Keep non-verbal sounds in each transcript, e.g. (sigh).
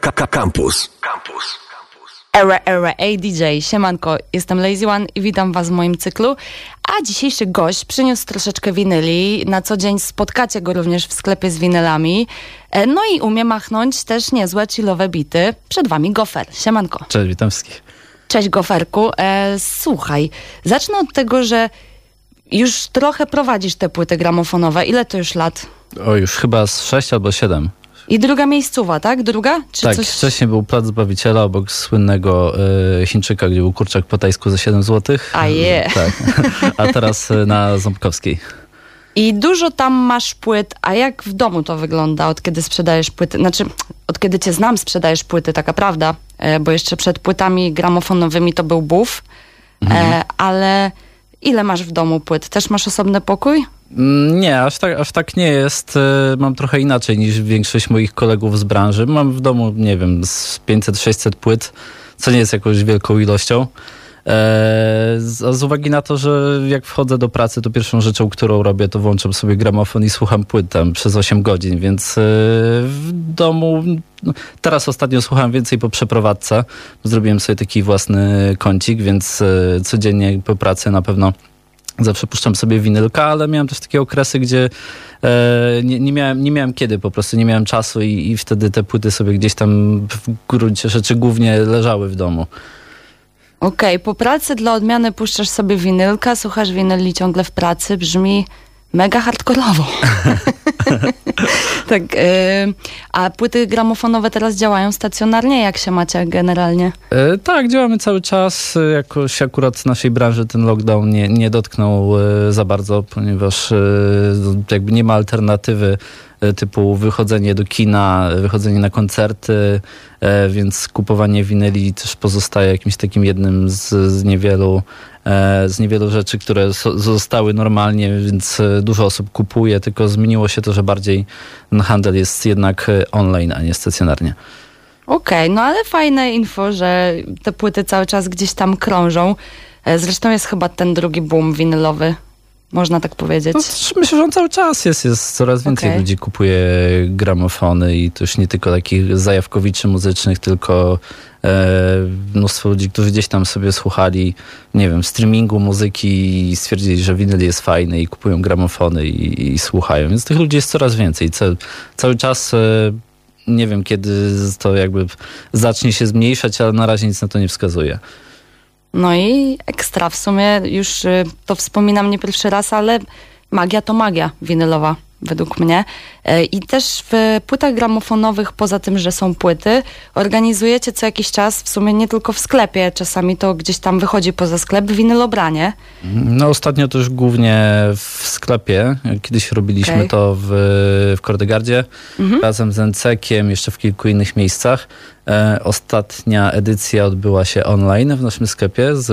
Campus. Campus. Era Era ADJ, siemanko, jestem Lazy One i witam was w moim cyklu. A dzisiejszy gość przyniósł troszeczkę winyli. Na co dzień spotkacie go również w sklepie z winylami. E, No i umie machnąć też niezłe chillowe bity. Przed wami Gofer, siemanko. Cześć, witam wszystkich. Cześć Goferku. E, słuchaj, zacznę od tego, że już trochę prowadzisz te płyty gramofonowe. Ile to już lat? O, już chyba z 6 albo 7. I druga miejscowa, tak? Druga? Czy tak, coś... wcześniej był Plac Zbawiciela obok słynnego e, Chińczyka, gdzie był kurczak po tajsku za 7 zł. A je. Tak. (laughs) A teraz e, na Ząbkowskiej. I dużo tam masz płyt, a jak w domu to wygląda, od kiedy sprzedajesz płyty? Znaczy, od kiedy cię znam, sprzedajesz płyty, taka prawda, e, bo jeszcze przed płytami gramofonowymi to był buf, e, ale ile masz w domu płyt? Też masz osobny pokój? Mm, Nie, aż tak, aż tak nie jest. E, Mam trochę inaczej niż większość moich kolegów z branży. Mam w domu, nie wiem, z 500-600 płyt, co nie jest jakąś wielką ilością. E, z, uwagi na to, że jak wchodzę do pracy, to pierwszą rzeczą, którą robię, to włączam sobie gramofon i słucham płyt tam przez 8 godzin, więc e, w domu no, teraz ostatnio słucham więcej po przeprowadzce. Zrobiłem sobie taki własny kącik, więc codziennie po pracy na pewno zawsze puszczam sobie winylka, ale miałem też takie okresy, gdzie e, nie, nie, miałem, nie miałem kiedy po prostu, nie miałem czasu i, i wtedy te płyty sobie gdzieś tam w gruncie rzeczy głównie leżały w domu. Okej, po pracy dla odmiany puszczasz sobie winylka, słuchasz winyli ciągle w pracy, brzmi mega hardkorowo. (laughs) tak, e, a płyty gramofonowe teraz działają stacjonarnie? Jak się macie generalnie? E, tak, działamy cały czas. Jakoś akurat naszej branży ten lockdown nie, nie dotknął e, za bardzo, ponieważ e, jakby nie ma alternatywy typu wychodzenie do kina, wychodzenie na koncerty, więc kupowanie winyli też pozostaje jakimś takim jednym z, z niewielu z niewielu rzeczy, które zostały normalnie, więc e, dużo osób kupuje, tylko zmieniło się to, że bardziej handel jest jednak e, online, a nie stacjonarnie. Okej, no ale fajne info, że te płyty cały czas gdzieś tam krążą. E, Zresztą jest chyba ten drugi boom winylowy, można tak powiedzieć. No, myślę, że on cały czas jest. Jest coraz więcej Okej. ludzi kupuje gramofony i to już nie tylko takich zajawkowiczy muzycznych, tylko e, mnóstwo ludzi, którzy gdzieś tam sobie słuchali, nie wiem, streamingu muzyki i stwierdzili, że winyl jest fajny i kupują gramofony i, i słuchają. Więc tych ludzi jest coraz więcej. Ca, cały czas e, nie wiem, kiedy to jakby zacznie się zmniejszać, ale na razie nic na to nie wskazuje. No i ekstra, w sumie już y, to wspominam nie pierwszy raz, ale magia to magia winylowa, według mnie. E, I też w płytach gramofonowych, poza tym, że są płyty, organizujecie co jakiś czas, w sumie nie tylko w sklepie, czasami to gdzieś tam wychodzi poza sklep, winylobranie. No ostatnio też głównie w sklepie. Kiedyś robiliśmy Okej. to w, w Kordegardzie razem z Encekiem, jeszcze w kilku innych miejscach. E, ostatnia edycja odbyła się online w naszym sklepie z,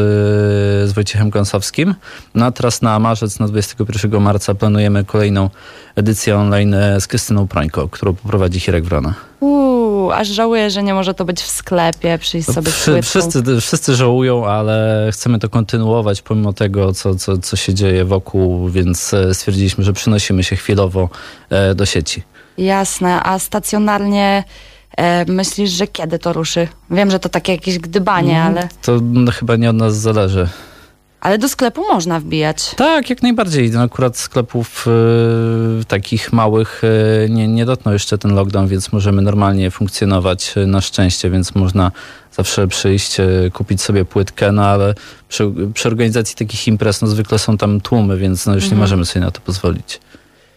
z Wojciechem Kąsowskim. No a teraz na marzec, na 21 marca planujemy kolejną edycję online e, z Krystyną Prońko, którą poprowadzi Hirek Wrona. Uuu, aż żałuję, że nie może to być w sklepie, przyjść sobie z Wszy- płytką. wszyscy, wszyscy żałują, ale chcemy to kontynuować pomimo tego, co, co, co się dzieje wokół, więc e, stwierdziliśmy, że przenosimy się chwilowo do sieci. Jasne, a stacjonarnie e, myślisz, że kiedy to ruszy? Wiem, że to takie jakieś gdybanie, ale, To no, chyba nie od nas zależy. ale do sklepu można wbijać. Tak, jak najbardziej. No, akurat sklepów e, takich małych e, nie, nie dotknął jeszcze ten lockdown, więc możemy normalnie funkcjonować e, na szczęście, więc można zawsze przyjść, e, kupić sobie płytkę, no ale przy, przy organizacji takich imprez no, zwykle są tam tłumy, więc no, już nie możemy sobie na to pozwolić.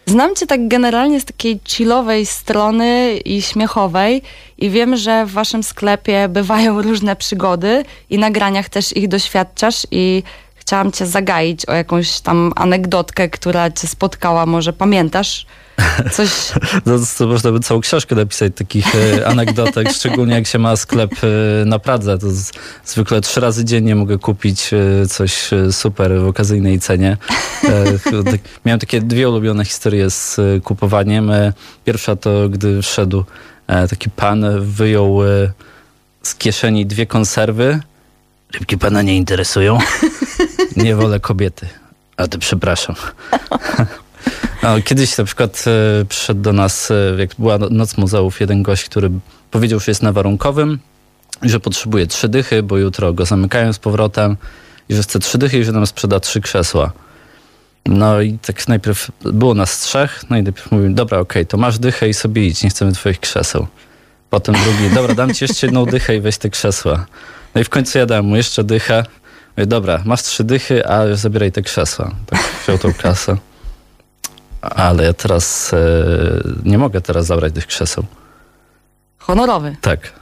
Znam cię tak generalnie z takiej chillowej strony i śmiechowej i wiem, że w waszym sklepie bywają (laughs) różne przygody i nagraniach też ich doświadczasz i chciałam cię zagaić o jakąś tam anegdotkę, która cię spotkała, może pamiętasz? Coś... (laughs) No, to, można by całą książkę napisać takich e, anegdotek, szczególnie jak się ma sklep e, na Pradze. To z, zwykle trzy razy dziennie mogę kupić e, coś super w okazyjnej cenie. (laughs) Tak, miałem takie dwie ulubione historie z kupowaniem. Pierwsza to, gdy wszedł taki pan, wyjął z kieszeni dwie konserwy. Rybki pana nie interesują? (laughs) Nie wolę kobiety. A ty przepraszam. No, kiedyś na przykład e, przyszedł do nas, e, jak była no- Noc Muzeów, jeden gość, który powiedział, że jest na warunkowym że potrzebuje trzy dychy, bo jutro go zamykają z powrotem i że chce trzy dychy i że nam sprzeda trzy krzesła. No i tak najpierw było nas trzech, no i najpierw mówił, dobra, okej, okay, to masz dychę i sobie idź, nie chcemy twoich krzeseł. Potem drugi, dobra, dam ci jeszcze jedną dychę i weź te krzesła. No i w końcu ja dałem mu jeszcze dychę. Mówię, dobra, masz trzy dychy, ale zabieraj te krzesła. Tak wziął tą kasę. Ale ja teraz e, nie mogę teraz zabrać tych krzeseł. Honorowy. Tak.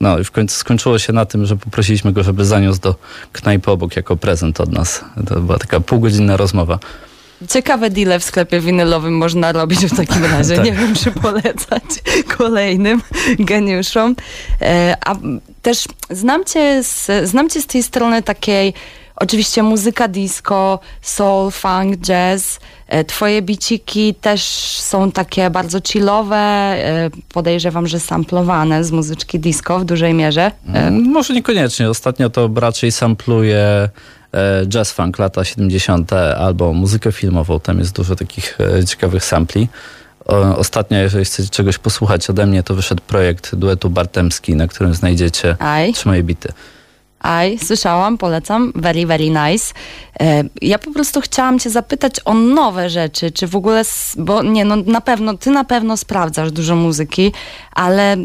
No i w końcu skończyło się na tym, że poprosiliśmy go, żeby zaniósł do knajpy obok jako prezent od nas. To była taka półgodzinna rozmowa. Ciekawe deale w sklepie winylowym można robić w takim (laughs) razie. Tak. Nie wiem, czy polecać kolejnym geniuszom. E, a też znam cię, z, znam cię z tej strony takiej Oczywiście muzyka disco, soul, funk, jazz. E, twoje biciki też są takie bardzo chillowe, e, podejrzewam, że samplowane z muzyczki disco w dużej mierze. E, Może niekoniecznie. Ostatnio to raczej sampluje jazz funk lata 70. albo muzykę filmową. Tam jest dużo takich ciekawych sampli. Ostatnio, jeżeli chcecie czegoś posłuchać ode mnie, to wyszedł projekt duetu Bartemski, na którym znajdziecie Aj. trzy moje bity. Aj, słyszałam, polecam. Very, very nice. E, ja po prostu chciałam cię zapytać o nowe rzeczy, czy w ogóle, bo nie, no na pewno, ty na pewno sprawdzasz dużo muzyki, ale e,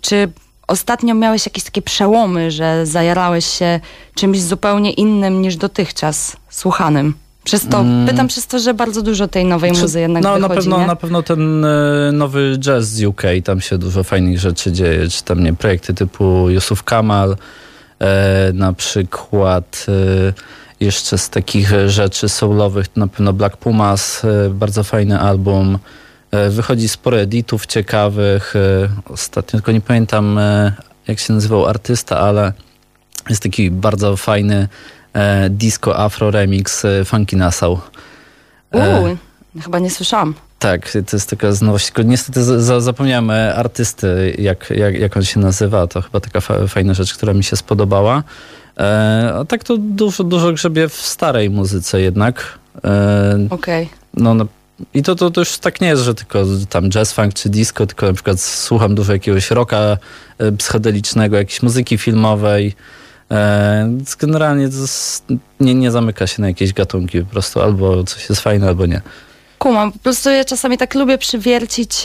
czy ostatnio miałeś jakieś takie przełomy, że zajarałeś się czymś zupełnie innym niż dotychczas słuchanym? Przez to, mm. pytam przez to, że bardzo dużo tej nowej Czy, muzy jednak no, wychodzi, na pewno, nie? na pewno ten y, nowy jazz z UK, tam się dużo fajnych rzeczy dzieje, czy tam nie, projekty typu Yusuf Kamal, na przykład e, jeszcze z takich rzeczy soulowych na pewno Black Pumas, e, bardzo fajny album. Wychodzi sporo editów ciekawych. Ostatnio tylko nie pamiętam jak się nazywał artysta, ale jest taki bardzo fajny disco afro remix Funky Nassau. Uuu, chyba nie słyszałam. Tak, to jest taka nowość. Tylko niestety za, zapomniałem artysty, jak, jak, jak on się nazywa. To chyba taka fa fajna rzecz, która mi się spodobała. E, a tak to dużo, dużo grzebie w starej muzyce jednak. E, Okej. Okay. No, no, I to, to, to już tak nie jest, że tylko tam jazz, funk czy disco, tylko na przykład słucham dużo jakiegoś rocka e, psychodelicznego, jakiejś muzyki filmowej. E, generalnie nie, nie zamyka się na jakieś gatunki po prostu. Albo coś jest fajne, albo nie kumam. Po prostu ja czasami tak lubię przywiercić,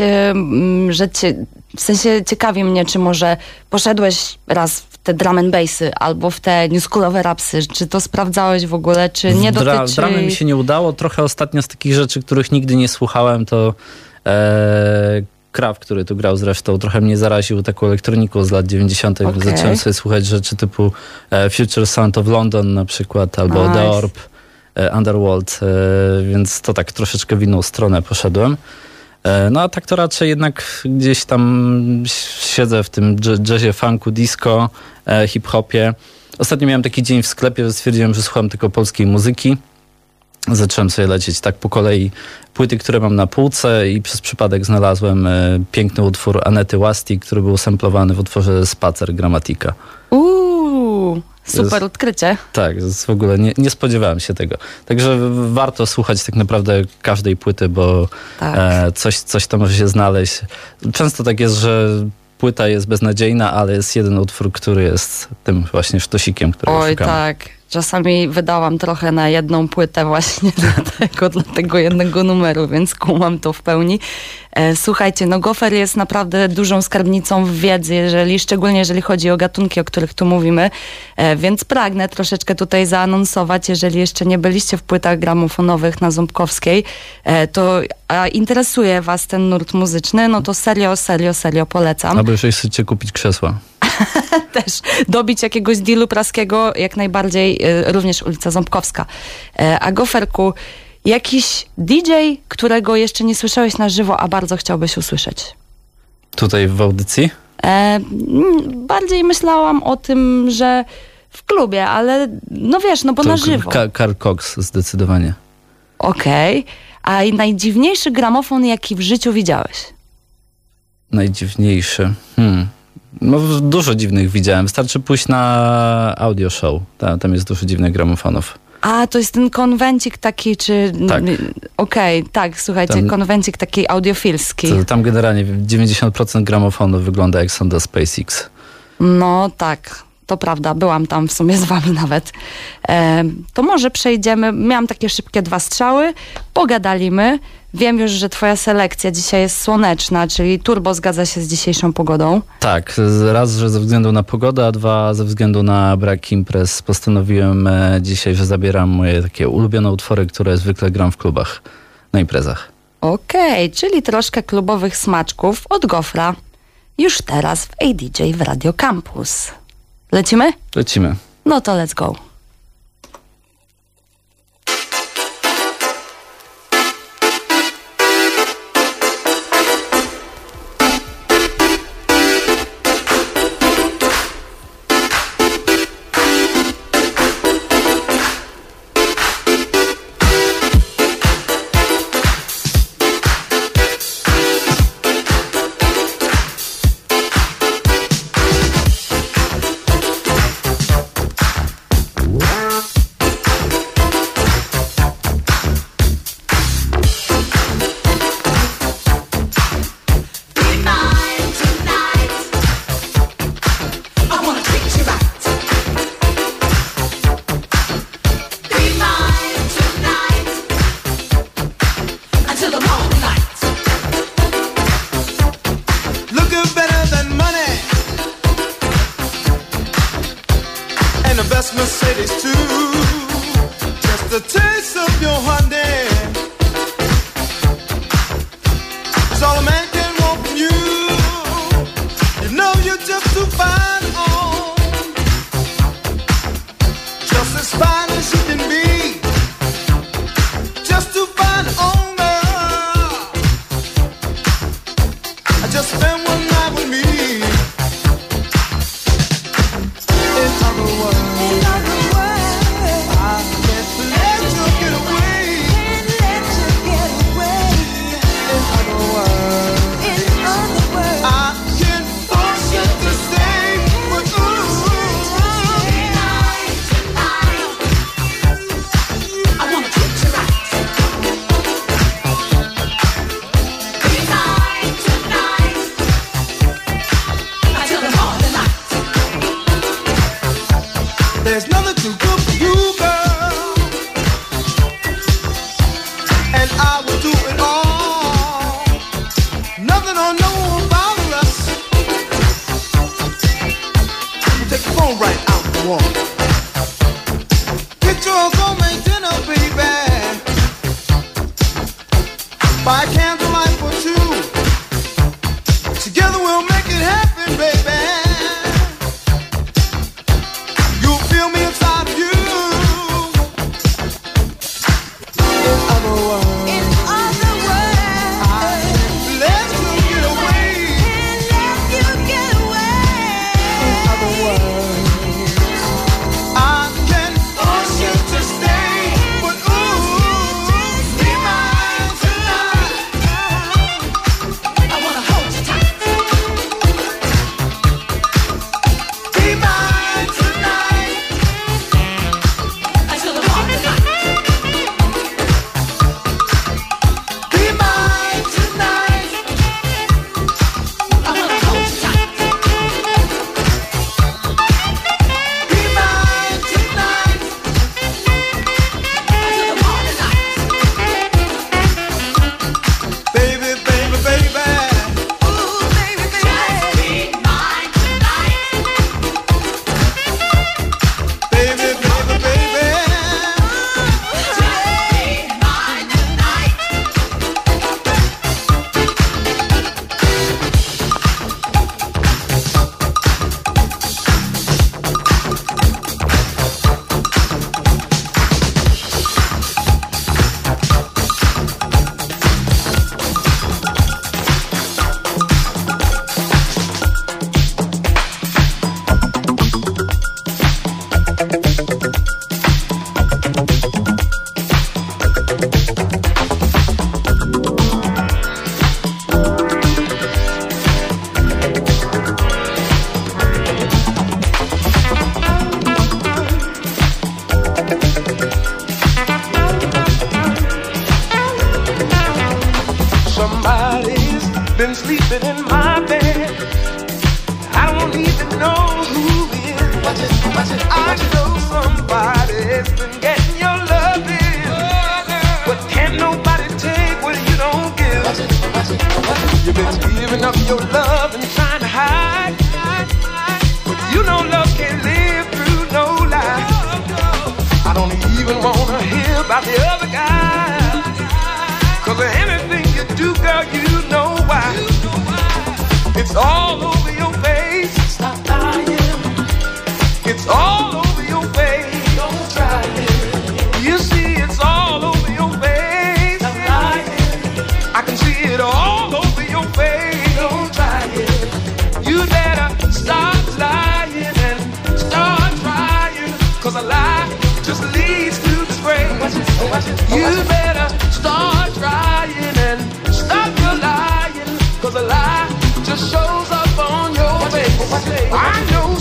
że cie, w sensie ciekawi mnie, czy może poszedłeś raz w te drum and bassy albo w te newschoolowe rapsy. Czy to sprawdzałeś w ogóle, czy nie Dra dotyczy... Dramy mi się nie udało. Trochę ostatnio z takich rzeczy, których nigdy nie słuchałem, to e, Kraw, który tu grał zresztą, trochę mnie zaraził taką elektroniką z lat 90. Okay. Zacząłem sobie słuchać rzeczy typu e, Future Sound of London na przykład, albo nice. The Orb. E, Underworld, e, więc to tak troszeczkę w inną stronę poszedłem. E, no a tak to raczej jednak gdzieś tam siedzę w tym jazzie, funku, disco, hip-hopie. Ostatnio miałem taki dzień w sklepie, stwierdziłem, że słucham tylko polskiej muzyki. Zacząłem sobie lecieć tak po kolei płyty, które mam na półce i przez przypadek znalazłem piękny utwór Anety Łasti, który był samplowany w utworze Spacer Gramatika. Uuu, Super odkrycie. Tak, w ogóle nie, nie, spodziewałem się tego. Także warto słuchać tak naprawdę każdej płyty, bo tak. e, coś, coś tam może się znaleźć. Często tak jest, że płyta jest beznadziejna, ale jest jeden utwór, który jest tym właśnie sztosikiem, który Oj, szukamy. tak. Czasami wydałam trochę na jedną płytę właśnie (laughs) dlatego, dla tego jednego numeru, więc kumam to w pełni. E, słuchajcie, no Gofer jest naprawdę dużą skarbnicą w wiedzy, jeżeli, szczególnie jeżeli chodzi o gatunki, o których tu mówimy, e, więc pragnę troszeczkę tutaj zaanonsować, jeżeli jeszcze nie byliście w płytach gramofonowych na Ząbkowskiej, e, to a interesuje was ten nurt muzyczny, no to serio, serio, serio polecam. Albo jeżeli chcecie kupić krzesła. (laughs) też dobić jakiegoś dealu praskiego, jak najbardziej również ulica Ząbkowska. A Goferku, Jakiś DJ, którego jeszcze nie słyszałeś na żywo, a bardzo chciałbyś usłyszeć? Tutaj w audycji? E, bardziej myślałam o tym, że w klubie, ale no wiesz, no bo to na żywo. Carl Cox zdecydowanie. Okej. Okay. A najdziwniejszy gramofon, jaki w życiu widziałeś? Najdziwniejszy? Hmm. No, dużo dziwnych widziałem. Wystarczy pójść na audio show. Tam, tam jest dużo dziwnych gramofonów. A, to jest ten konwencik taki, czy... Tak. Okej, tak, słuchajcie, konwencik taki audiofilski. To, tam generalnie 90% gramofonu wygląda jak sonda SpaceX. No tak, to prawda, byłam tam w sumie z wami nawet. E, to może przejdziemy, miałam takie szybkie dwa strzały, pogadalimy. Wiem już, że twoja selekcja dzisiaj jest słoneczna, czyli turbo zgadza się z dzisiejszą pogodą. Tak, raz, że ze względu na pogodę, a dwa, ze względu na brak imprez postanowiłem e, dzisiaj, że zabieram moje takie ulubione utwory, które zwykle gram w klubach, na imprezach. Okej, czyli troszkę klubowych smaczków od Gofra. Już teraz w ADJ w Radio Campus. Lecimy? Lecimy. No to let's go.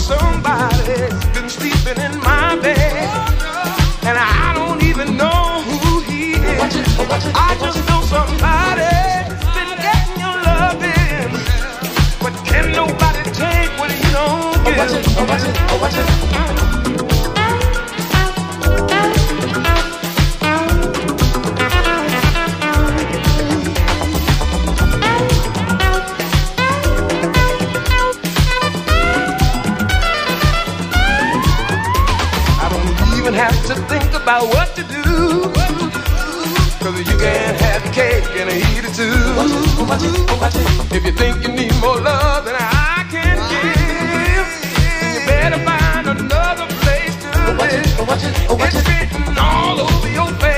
somebody's been sleeping in my bed, and I don't even know who he is. I just know somebody's been getting your loving, but can nobody take what he don't give? about what to do. Cause you can't have cake and eat it too. If you think you need more love than I can give, you better find another place to live. It's written all over your face.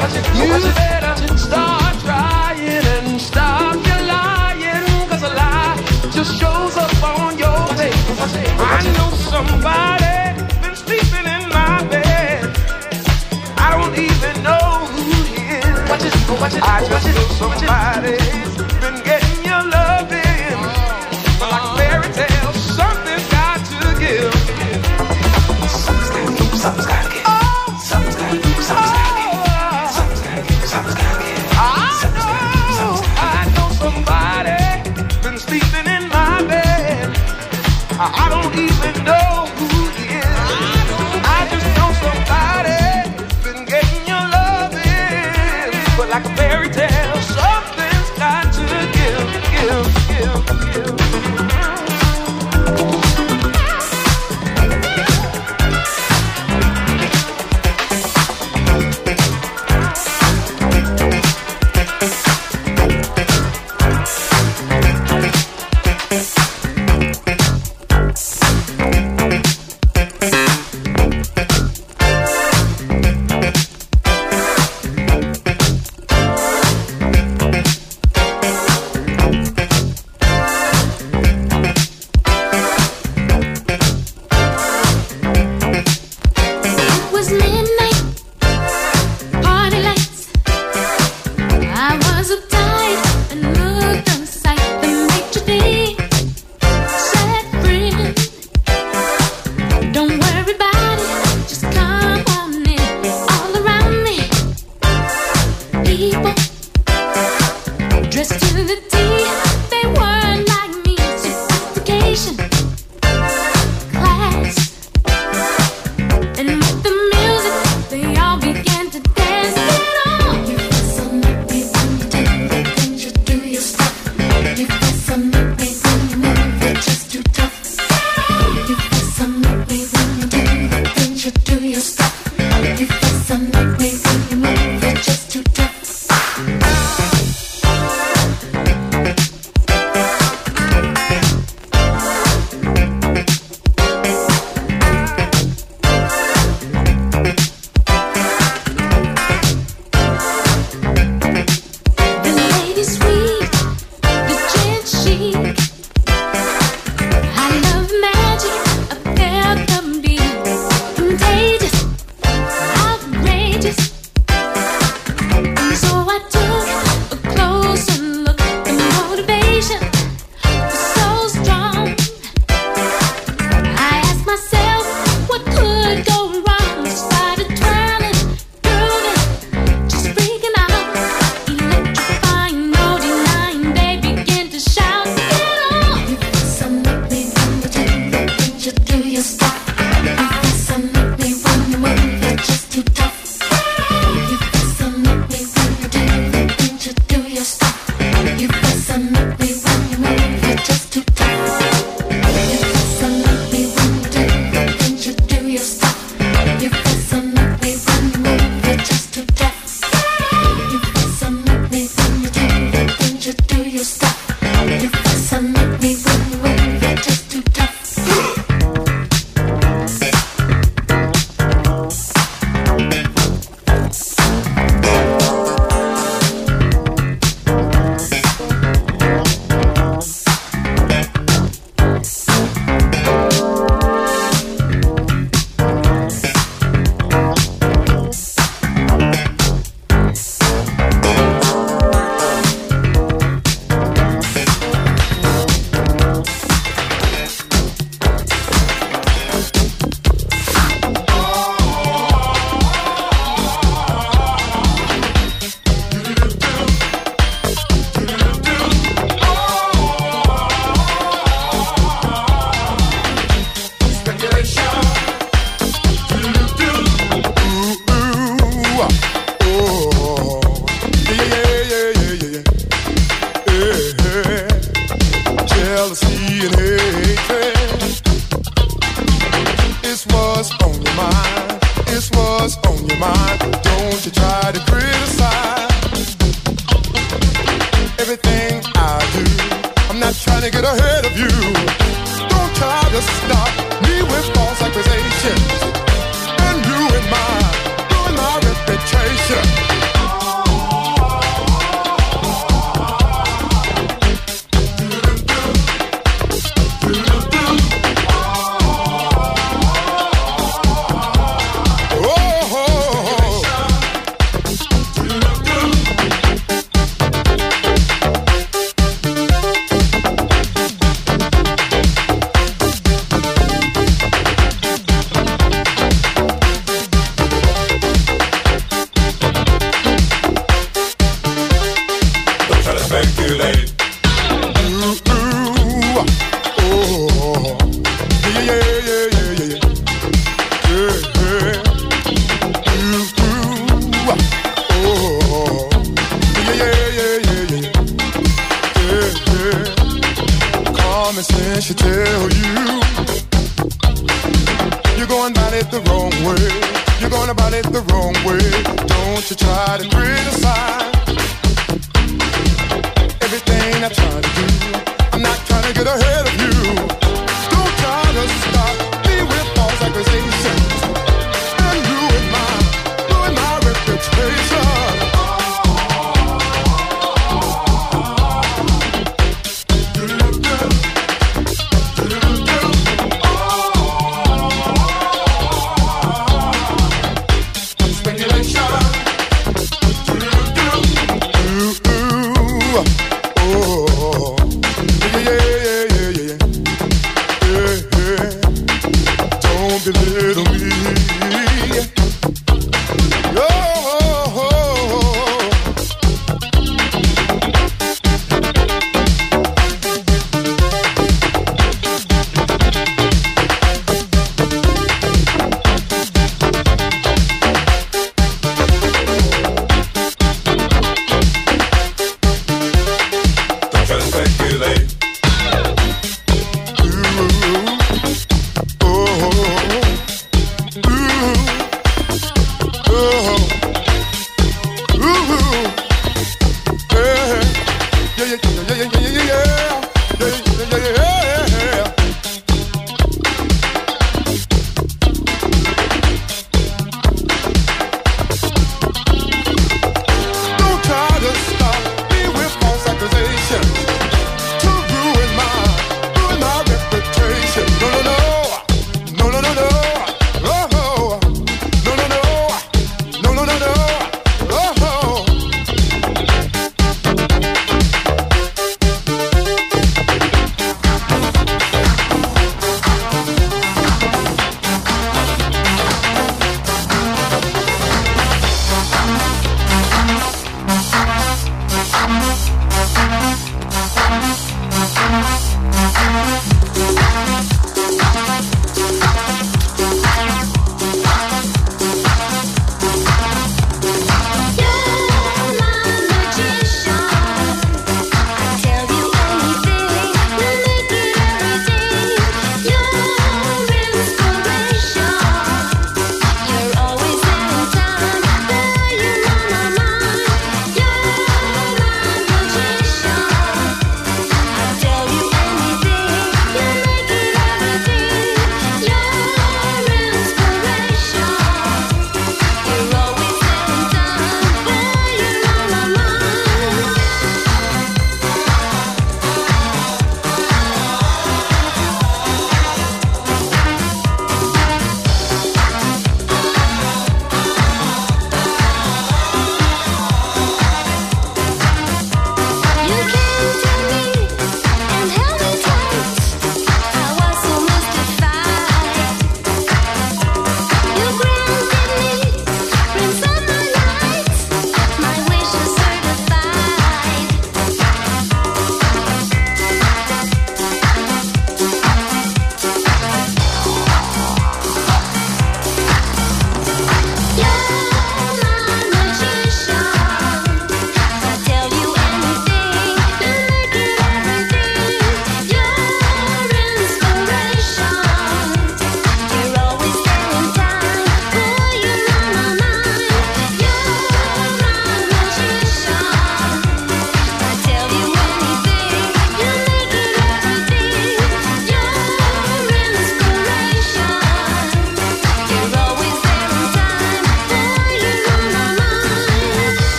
You better start trying and stop your a lie just shows up on your face. I know somebody been sleeping in my bed. I don't even know who he is. I just know somebody. I don't even know. Just to the teeth.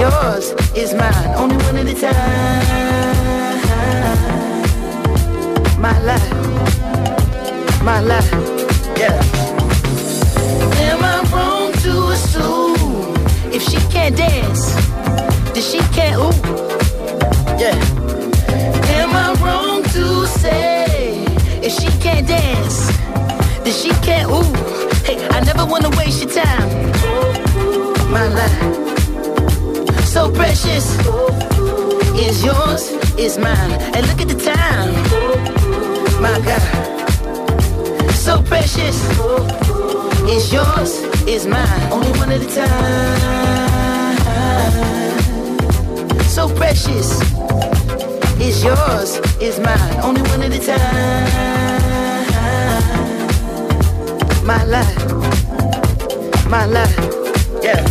Yours, is mine. Only one at a time. My life. My life. Yeah. Am I wrong to assume if she can't dance, then she can't ooh? Yeah. Am I wrong to say if she can't dance, then she can't ooh? Hey, I never wanna waste your time. My life, so precious, is yours, is mine. And look at the time, my God, so precious. It's yours, it's mine, only one at a time. So precious. Is yours, is mine, only one at a time. My life, my life, yeah.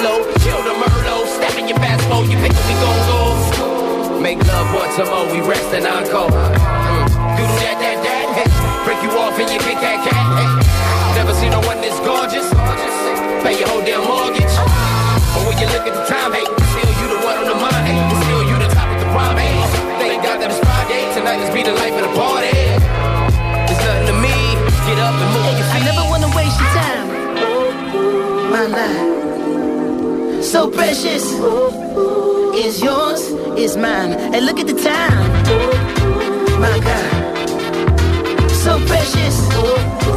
Chill the Merlot, step in your fast mode, you pick we gon' go. Make love once a more, we rest and encore. Mm. Doodle that, that, that, hey. break you off in your big cat cat. Hey. Never seen no one this gorgeous. Pay your whole damn mortgage. But when you look at the time, hey, still you the one on the mind, hey, still you the top of the prime, hey. Thank God that it's Friday, tonight let's be the life of the party. It's nothing to me, get up and move I never wanna waste your time. My life, so precious. Is yours, is mine. And look at the time. My God, so precious.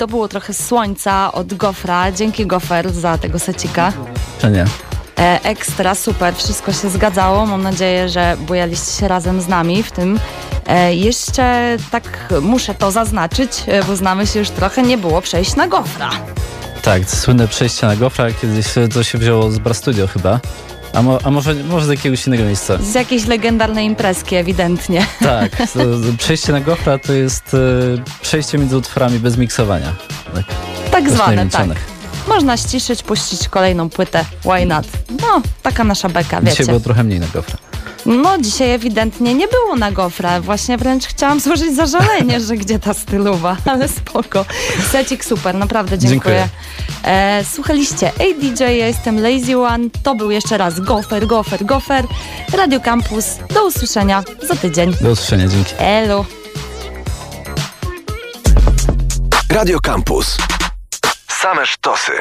To było trochę słońca od Gofra. Dzięki Gofer za tego secika. Czy nie? E, ekstra, super, wszystko się zgadzało. Mam nadzieję, że bujaliście się razem z nami w tym. E, jeszcze tak muszę to zaznaczyć, e, bo znamy się już trochę, nie było przejść na Gofra. Tak, słynne przejście na Gofra, kiedyś to się wzięło z Bar Studio chyba. A, mo, a może, może z jakiegoś innego miejsca. Z jakiejś legendarnej imprezki ewidentnie. Tak, przejście na Gofra to jest e, przejście między utworami bez miksowania. Tak, Tak zwane, tak. Można ściszyć, puścić kolejną płytę. Why not? No, taka nasza beka, Dzisiaj wiecie. było trochę mniej na Gofra. No, dzisiaj ewidentnie nie było na gofrę. Właśnie wręcz chciałam (laughs) złożyć zażalenie, że gdzie ta stylowa, (laughs) ale spoko. Secik super, naprawdę dziękuję. E, słuchaliście ADJ, ja jestem Lazy One. To był jeszcze raz Gofer, Gofer, Gofer. Radio Campus. Do usłyszenia za tydzień. Do usłyszenia, dzięki. Elo. Radio Campus. Same sztosy.